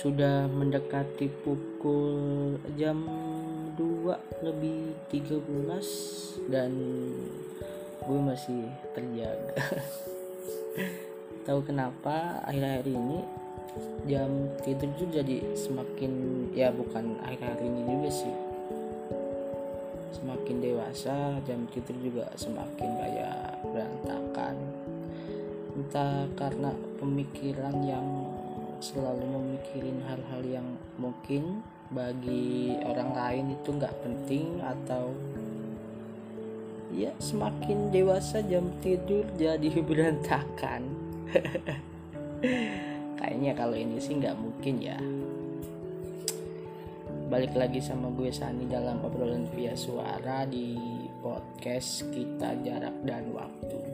sudah mendekati pukul jam 2 lebih 13 dan gue masih terjaga. Tahu kenapa? Akhir-akhir ini jam tidur tuh jadi semakin ya bukan akhir-akhir ini juga sih. Semakin dewasa jam tidur juga semakin kayak berantakan. Entah karena pemikiran yang selalu memikirin hal-hal yang mungkin bagi orang lain itu nggak penting atau ya semakin dewasa jam tidur jadi berantakan. Kayaknya kalau ini sih nggak mungkin ya. Balik lagi sama gue Sani dalam obrolan via suara di podcast kita jarak dan waktu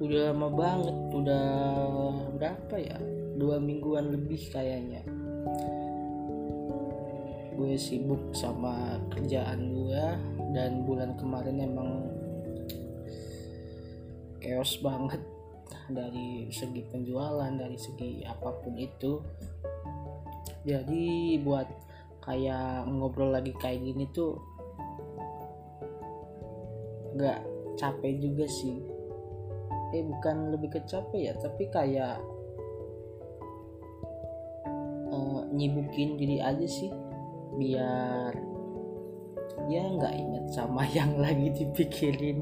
udah lama banget udah berapa ya? Dua mingguan lebih kayaknya. Gue sibuk sama kerjaan gue dan bulan kemarin emang chaos banget dari segi penjualan dari segi apa pun itu. Jadi buat kayak ngobrol lagi kayak gini tuh gak capek juga sih eh bukan lebih ke capek ya tapi kayak uh, nyibukin diri aja sih biar ya nggak inget sama yang lagi dipikirin.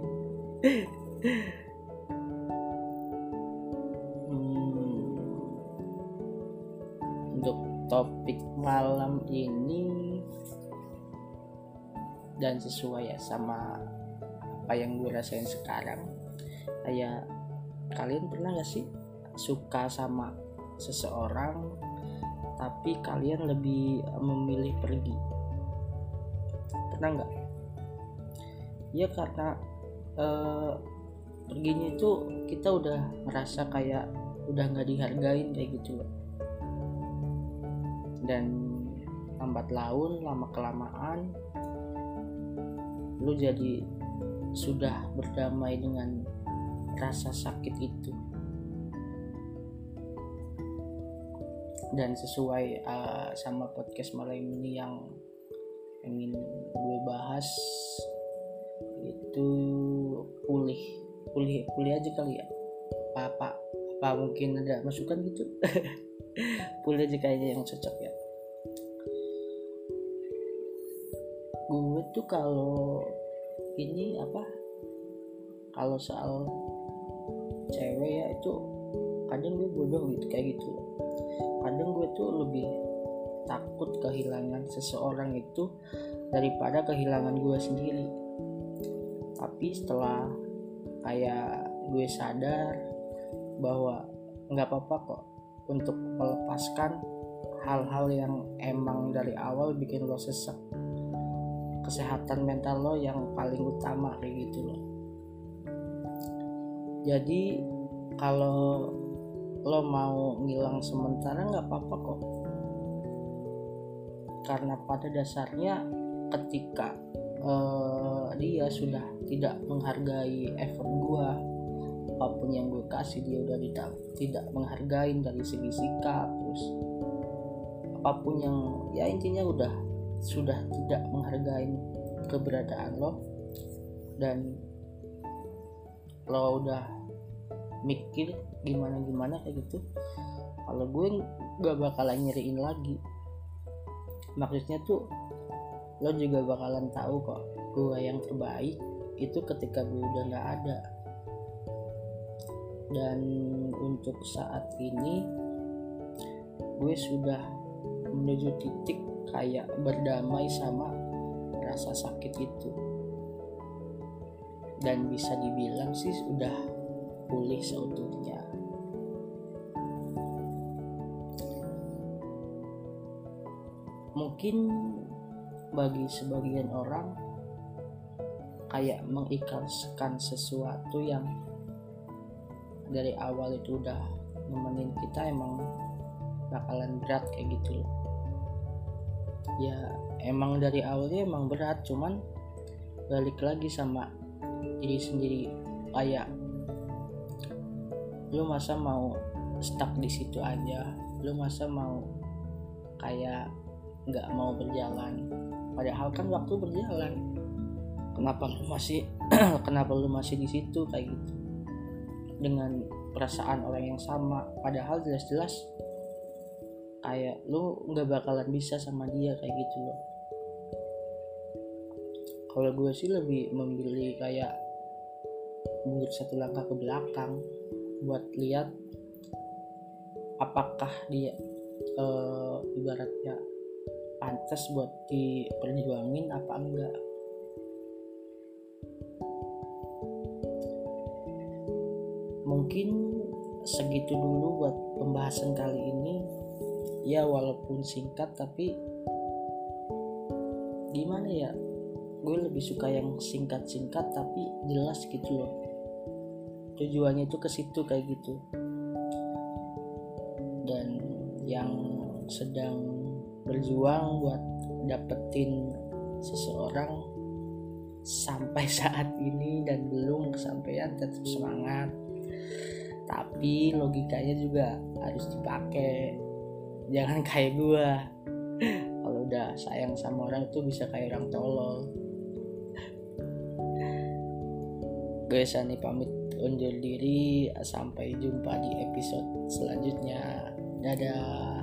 Hmm, untuk topik malam ini dan sesuai ya sama apa yang gue rasain sekarang. Kayak kalian pernah gak sih suka sama seseorang tapi kalian lebih memilih pergi? Pernah nggak? Ya karena uh, perginya itu kita udah merasa kayak udah nggak dihargain kayak gitu loh. Dan lambat laun lama kelamaan lu jadi sudah berdamai dengan rasa sakit itu. Dan sesuai uh, sama podcast malam ini yang ingin gue bahas itu pulih pulih pulih aja kali ya. Apa apa, apa mungkin ada masukan gitu? Pulih aja kayaknya yang cocok ya. Gue tuh kalau ini apa? Kalau soal cewek ya itu kadang gue bodoh gitu kayak gitu. Kadang gue tuh lebih takut kehilangan seseorang itu daripada kehilangan gue sendiri. Tapi setelah kayak gue sadar bahwa nggak apa-apa kok untuk melepaskan hal-hal yang emang dari awal bikin lo sesek kesehatan mental lo yang paling utama kayak gitu loh jadi kalau lo mau ngilang sementara nggak apa-apa kok. Karena pada dasarnya ketika uh, dia sudah tidak menghargai effort gua apa pun yang gue kasih dia udah tidak tidak menghargai dari segi sikap terus apa pun yang ya intinya udah sudah tidak menghargai keberadaan lo. Dan lo udah mikir gimana gimana kayak gitu kalau gue gak bakalan nyeriin lagi. Maksudnya tuh lo juga bakalan tahu kok gue yang terbaik itu ketika gue udah nggak ada. Dan untuk saat ini gue sudah menuju titik kayak berdamai sama rasa sakit itu dan bisa dibilang sih sudah pulih seutuhnya. Mungkin bagi sebagian orang kayak mengikhlaskan sesuatu yang dari awal itu udah nemenin kita emang bakalan berat kayak gitu loh. Ya emang dari awalnya emang berat cuman balik lagi sama diri sendiri. Kayak lu masa mau stuck di situ aja. Lu masa mau kayak nggak mau berjalan. Padahal kan waktu berjalan. Kenapa lu masih kenapa lu masih di situ? Kayak gitu. Dengan perasaan orang yang sama. Padahal jelas-jelas kayak lu nggak bakalan bisa sama dia kayak gitu loh. Kalau gue sih lebih memilih kayak mundur satu langkah ke belakang buat lihat apakah dia e, ibaratnya pantas buat diperjuangin apa enggak. Mungkin segitu dulu buat pembahasan kali ini. Ya walaupun singkat tapi gimana ya? Gue lebih suka yang singkat-singkat tapi jelas gitu loh tujuannya itu ke situ kayak gitu. Dan yang sedang berjuang buat dapetin seseorang sampai saat ini dan belum kesampaian tetap semangat. Tapi logikanya juga harus dipakai. Jangan kayak gue kalau udah sayang sama orang itu bisa kayak orang tolol. Gue Sani pamit undur diri. Sampai jumpa di episode selanjutnya. Dadah